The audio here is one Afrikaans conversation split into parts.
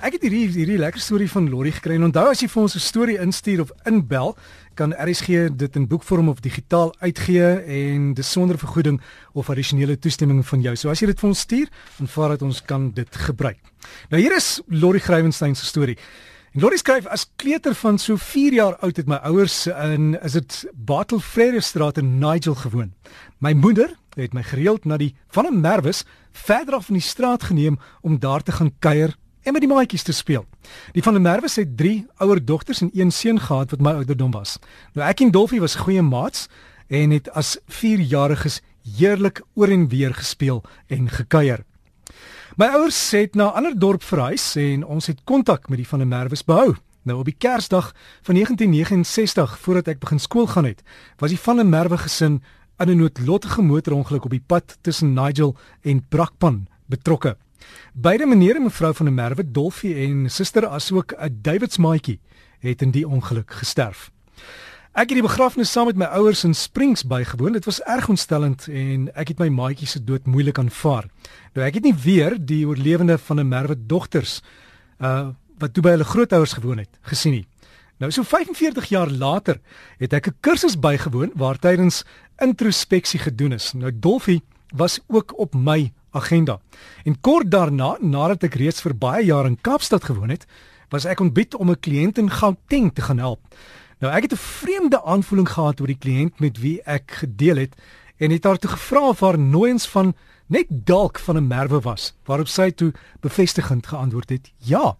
Ek het hierdie hierdie lekker storie van Lorry gekry. En onthou as jy vir ons 'n storie instuur of inbel, kan RSG dit in boekvorm of digitaal uitgee en dis sonder vergoeding of addisionele toestemming van jou. So as jy dit vir ons stuur, aanvaar dat ons kan dit gebruik. Nou hier is Lorry Grywenstein se storie. En Lorry skryf as kleuter van so 4 jaar oud het my ouers in is dit Battle Freire straat in Nigel gewoon. My moeder het my gereeld na die van 'n Merwes verder af in die straat geneem om daar te gaan kuier en met die maatjies te speel. Die van der Merwe het 3 ouer dogters en een seun gehad wat my ouderdom was. Nou ek en Dolfie was goeie maats en het as 4-jariges heerlik oor en weer gespeel en gekuier. My ouers het na 'n ander dorp verhuis en ons het kontak met die van der Merwe behou. Nou op die Kersdag van 1969 voordat ek begin skool gaan het, was die van der Merwe gesin in 'n noodlottige motorongeluk op die pad tussen Nigel en Brakpan betrokke. Beide meneer en mevrou van der Merwe, Dolfie en suster asook 'n Davids maatjie het in die ongeluk gesterf. Ek het die begrafnis saam met my ouers in Springs bygewoon. Dit was erg ontstellend en ek het my maatjie se dood moeilik aanvaar. Nou ek het nie weer die oorlewende van 'n Merwe dogters uh wat toe by hulle grootouers gewoon het gesien nie. Nou so 45 jaar later het ek 'n kursus bygewoon waar tydens introspeksie gedoen is. Nou Dolfie was ook op my agenda. En kort daarna, nadat ek reeds vir baie jare in Kaapstad gewoon het, was ek ontbied om 'n kliënt in Gauteng te gaan help. Nou ek het 'n vreemde aanvoeling gehad oor die kliënt met wie ek gedeel het en het haar toe gevra of haar nooiens van net dalk van 'n merwe was, waarop sy toe bevestigend geantwoord het: "Ja."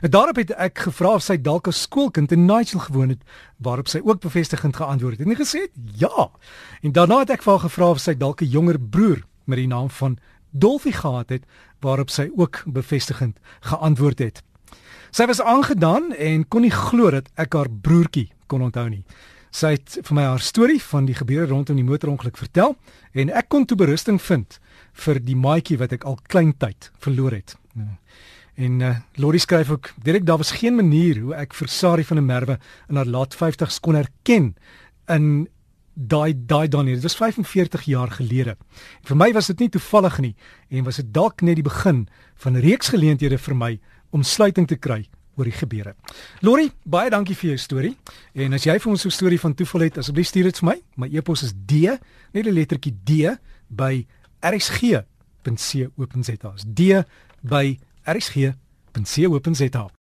En daarop het ek gevra of sy dalk 'n skoolkind in Nigel gewoon het, waarop sy ook bevestigend geantwoord het en gesê het: "Ja." En daarna het ek vir haar gevra of sy dalk 'n jonger broer met die naam van Dolfie gehad het waarop sy ook bevestigend geantwoord het. Sy was aangedaan en kon nie glo dat ek haar broertjie kon onthou nie. Sy het vir my haar storie van die gebeure rondom die motorongeluk vertel en ek kon toe berusting vind vir die maatjie wat ek al klein tyd verloor het. En uh, Lori skryf ook direk daar was geen manier hoe ek vir Sari van der Merwe in haar laat 50's kon herken in daai daai dan hier. Dit was 45 jaar gelede. En vir my was dit nie toevallig nie en was dit dalk net die begin van 'n reeks geleenthede vir my om sluiting te kry oor die gebeure. Lori, baie dankie vir jou storie. En as jy vir ons 'n storie van toeval het, asseblief stuur dit vir my. My e-pos is D, net 'n lettertjie D by rsg.co.za. D by rsg.co.za.